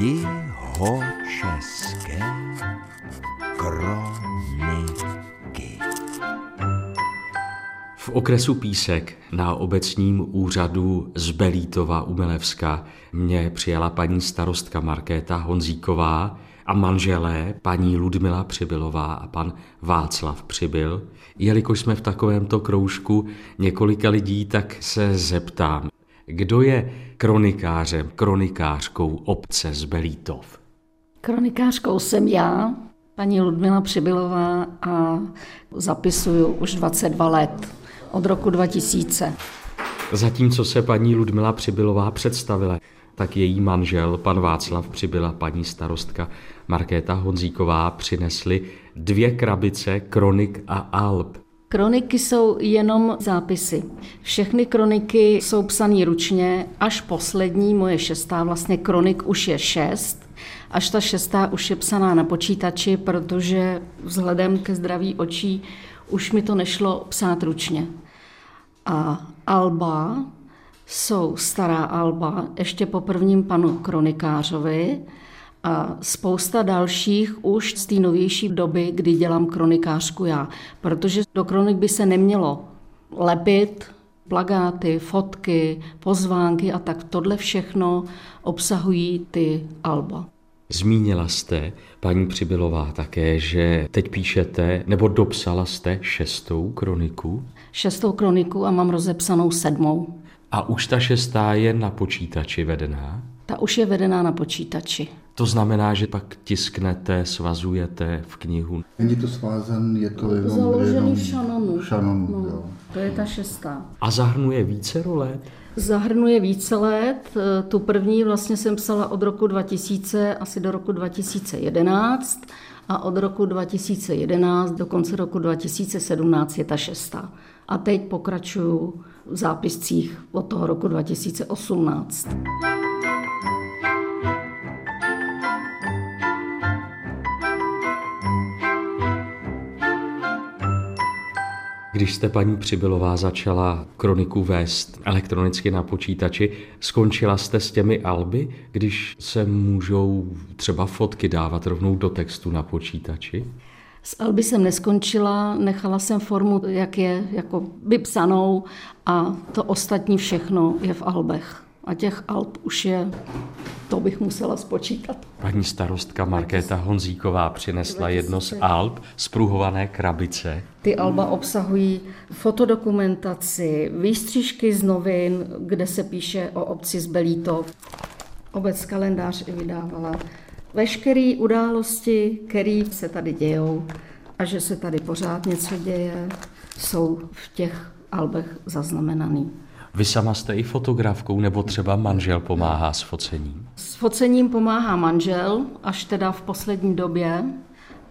Jihočeské kroniky. V okresu Písek na obecním úřadu z Belítova u Melevska mě přijala paní starostka Markéta Honzíková a manželé paní Ludmila Přibylová a pan Václav Přibyl. Jelikož jsme v takovémto kroužku několika lidí, tak se zeptám, kdo je kronikářem, kronikářkou obce z Belítov? Kronikářkou jsem já, paní Ludmila Přibylová a zapisuju už 22 let, od roku 2000. Zatímco se paní Ludmila Přibylová představila, tak její manžel, pan Václav Přibyla, paní starostka Markéta Honzíková přinesli dvě krabice kronik a alb. Kroniky jsou jenom zápisy. Všechny kroniky jsou psané ručně, až poslední, moje šestá, vlastně kronik už je šest, až ta šestá už je psaná na počítači, protože vzhledem ke zdraví očí už mi to nešlo psát ručně. A alba jsou stará alba, ještě po prvním panu kronikářovi, a spousta dalších už z té novější doby, kdy dělám kronikářku já. Protože do kronik by se nemělo lepit, plagáty, fotky, pozvánky a tak tohle všechno obsahují ty alba. Zmínila jste, paní Přibylová, také, že teď píšete, nebo dopsala jste šestou kroniku? Šestou kroniku a mám rozepsanou sedmou. A už ta šestá je na počítači vedená? Ta už je vedená na počítači. To znamená, že pak tisknete, svazujete v knihu. Není to svázan, je to jenom... Založený jenom v šanonu. v šanonu, No, jo. to je ta šestá. A zahrnuje více let? Zahrnuje více let. Tu první vlastně jsem psala od roku 2000 asi do roku 2011 a od roku 2011 do konce roku 2017 je ta šestá. A teď pokračuju v zápiscích od toho roku 2018. Když jste paní Přibylová začala kroniku vést elektronicky na počítači, skončila jste s těmi alby, když se můžou třeba fotky dávat rovnou do textu na počítači? S Alby jsem neskončila, nechala jsem formu, jak je, jako vypsanou a to ostatní všechno je v Albech. A těch Alb už je, to bych musela spočítat. Paní starostka Markéta Honzíková přinesla jedno z alb z pruhované krabice. Ty alba obsahují fotodokumentaci, výstřižky z novin, kde se píše o obci z Belítov. Obec kalendář i vydávala. Veškeré události, které se tady dějou a že se tady pořád něco děje, jsou v těch albech zaznamenaný. Vy sama jste i fotografkou, nebo třeba manžel pomáhá s focením? S focením pomáhá manžel, až teda v poslední době,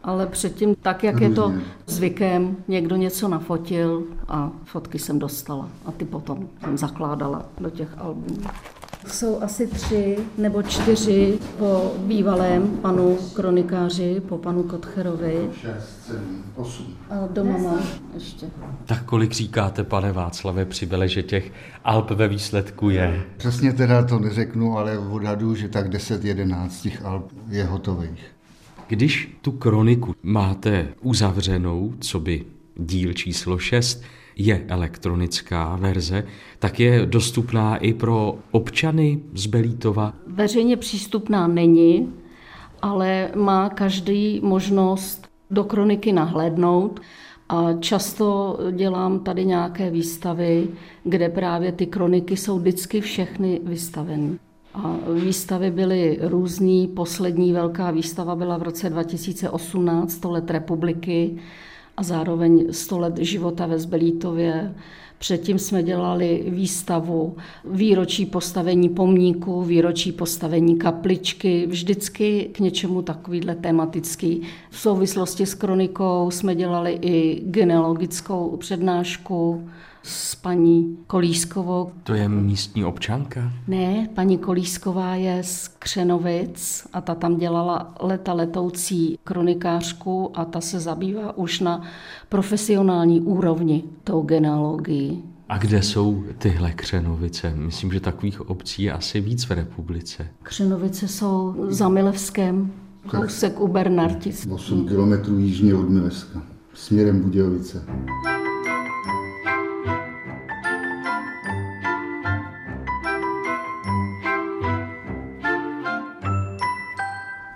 ale předtím, tak jak je to zvykem, někdo něco nafotil a fotky jsem dostala. A ty potom jsem zakládala do těch albumů. Jsou asi tři nebo čtyři po bývalém panu kronikáři, po panu Kotcherovi. Šest, sedm, osm. A doma mám ještě. Tak kolik říkáte, pane Václave Přibyle, že těch alb ve výsledku je? Přesně teda to neřeknu, ale odhadu, že tak 10-11 těch alb je hotových. Když tu kroniku máte uzavřenou, co by díl číslo 6 je elektronická verze, tak je dostupná i pro občany z Belítova. Veřejně přístupná není, ale má každý možnost do kroniky nahlédnout. A často dělám tady nějaké výstavy, kde právě ty kroniky jsou vždycky všechny vystaveny. A výstavy byly různý. Poslední velká výstava byla v roce 2018, 100 let republiky a zároveň 100 let života ve Zbelítově. Předtím jsme dělali výstavu výročí postavení pomníku, výročí postavení kapličky, vždycky k něčemu takovýhle tematický. V souvislosti s kronikou jsme dělali i genealogickou přednášku s paní Kolískovou. To je místní občanka? Ne, paní Kolísková je z Křenovic a ta tam dělala leta letoucí kronikářku a ta se zabývá už na profesionální úrovni tou genealogií. A kde jsou tyhle Křenovice? Myslím, že takových obcí je asi víc v republice. Křenovice jsou za Milevském, kousek u Bernartic. 8 kilometrů jižně od Mileska, směrem Budějovice.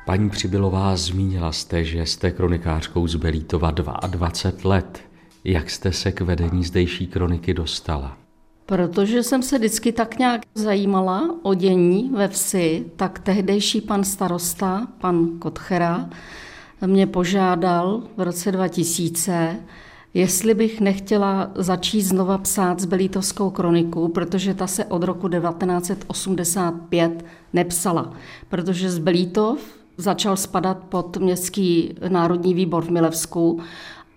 Paní Přibylová, zmínila jste, že jste kronikářkou z Belítova 22 let. Jak jste se k vedení zdejší kroniky dostala? Protože jsem se vždycky tak nějak zajímala o dění ve vsi, tak tehdejší pan starosta, pan Kotchera, mě požádal v roce 2000, jestli bych nechtěla začít znova psát z Belítovskou kroniku, protože ta se od roku 1985 nepsala, protože z Belítov začal spadat pod Městský národní výbor v Milevsku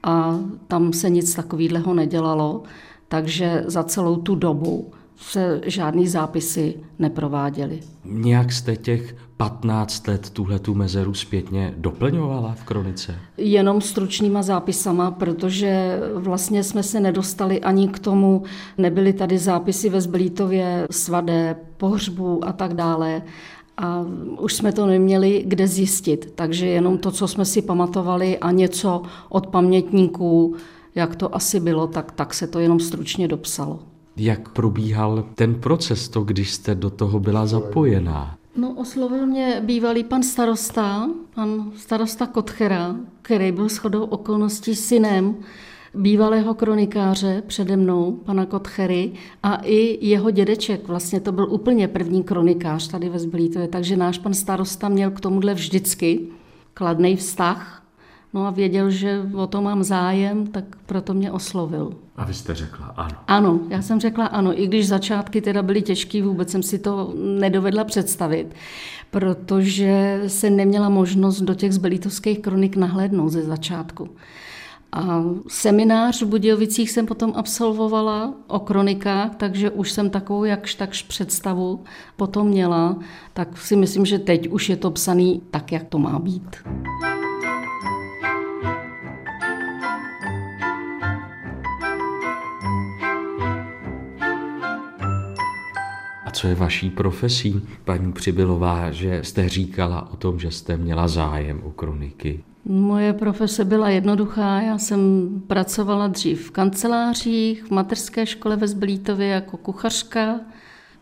a tam se nic takového nedělalo, takže za celou tu dobu se žádný zápisy neprováděly. Nějak jste těch 15 let tuhle tu mezeru zpětně doplňovala v kronice? Jenom stručnýma zápisama, protože vlastně jsme se nedostali ani k tomu, nebyly tady zápisy ve Zblítově, svadé, pohřbu a tak dále a už jsme to neměli kde zjistit, takže jenom to, co jsme si pamatovali a něco od pamětníků, jak to asi bylo, tak, tak se to jenom stručně dopsalo. Jak probíhal ten proces, to, když jste do toho byla zapojená? No, oslovil mě bývalý pan starosta, pan starosta Kotchera, který byl shodou okolností synem bývalého kronikáře přede mnou, pana Kotchery, a i jeho dědeček. Vlastně to byl úplně první kronikář tady ve Zblítově, takže náš pan starosta měl k tomuhle vždycky kladný vztah. No a věděl, že o to mám zájem, tak proto mě oslovil. A vy jste řekla ano. Ano, já jsem řekla ano, i když začátky teda byly těžké, vůbec jsem si to nedovedla představit, protože jsem neměla možnost do těch zbelitovských kronik nahlédnout ze začátku. A seminář v Budějovicích jsem potom absolvovala o kronikách, takže už jsem takovou jakž takž představu potom měla, tak si myslím, že teď už je to psaný tak, jak to má být. A co je vaší profesí, paní Přibylová, že jste říkala o tom, že jste měla zájem o kroniky? Moje profese byla jednoduchá. Já jsem pracovala dřív v kancelářích, v mateřské škole ve Zblítově jako kuchařka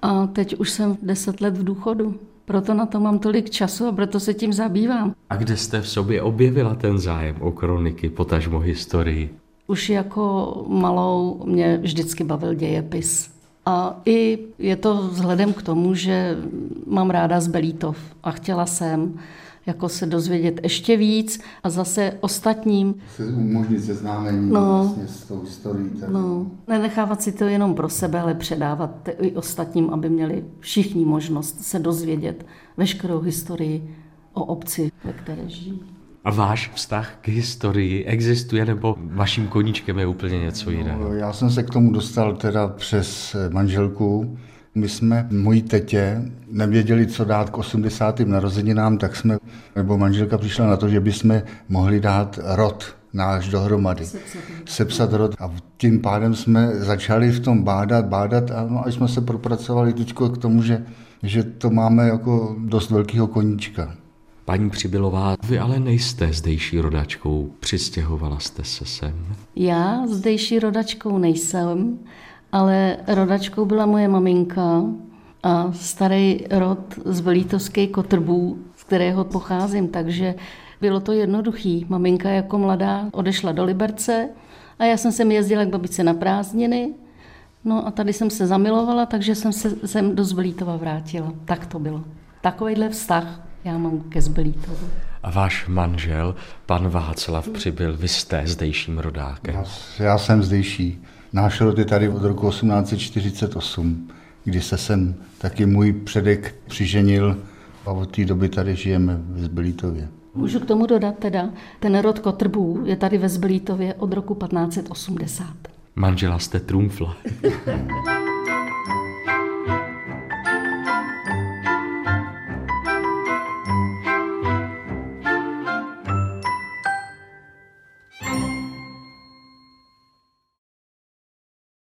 a teď už jsem deset let v důchodu. Proto na to mám tolik času a proto se tím zabývám. A kde jste v sobě objevila ten zájem o kroniky, potažmo historii? Už jako malou mě vždycky bavil dějepis. A i je to vzhledem k tomu, že mám ráda z Belítov a chtěla jsem jako se dozvědět ještě víc a zase ostatním. Se umožnit seznámení no, vlastně s tou historií. Tady. No, nenechávat si to jenom pro sebe, ale předávat i ostatním, aby měli všichni možnost se dozvědět veškerou historii o obci, ve které žijí. A váš vztah k historii existuje, nebo vaším koníčkem je úplně něco jiného? No, já jsem se k tomu dostal teda přes manželku, my jsme mojí tetě nevěděli, co dát k 80. narozeninám, tak jsme, nebo manželka přišla na to, že bychom mohli dát rod náš dohromady. Sepsat. Sepsat rod. A tím pádem jsme začali v tom bádat, bádat a no, až jsme se propracovali teď k tomu, že, že to máme jako dost velkého koníčka. Paní Přibylová, vy ale nejste zdejší rodačkou, přistěhovala jste se sem. Já zdejší rodačkou nejsem ale rodačkou byla moje maminka a starý rod z Velítovské kotrbů, z kterého pocházím, takže bylo to jednoduchý. Maminka jako mladá odešla do Liberce a já jsem sem jezdila k babice na prázdniny, no a tady jsem se zamilovala, takže jsem se sem do Zbelítova vrátila. Tak to bylo. Takovýhle vztah já mám ke Zbelítovu. A váš manžel, pan Václav, přibyl, vy jste zdejším rodákem. Já, já jsem zdejší. Náš rod je tady od roku 1848, kdy se sem taky můj předek přiženil a od té doby tady žijeme ve Zbylítově. Můžu k tomu dodat teda, ten rod Kotrbů je tady ve Zbylítově od roku 1580. Manžela jste trumfla.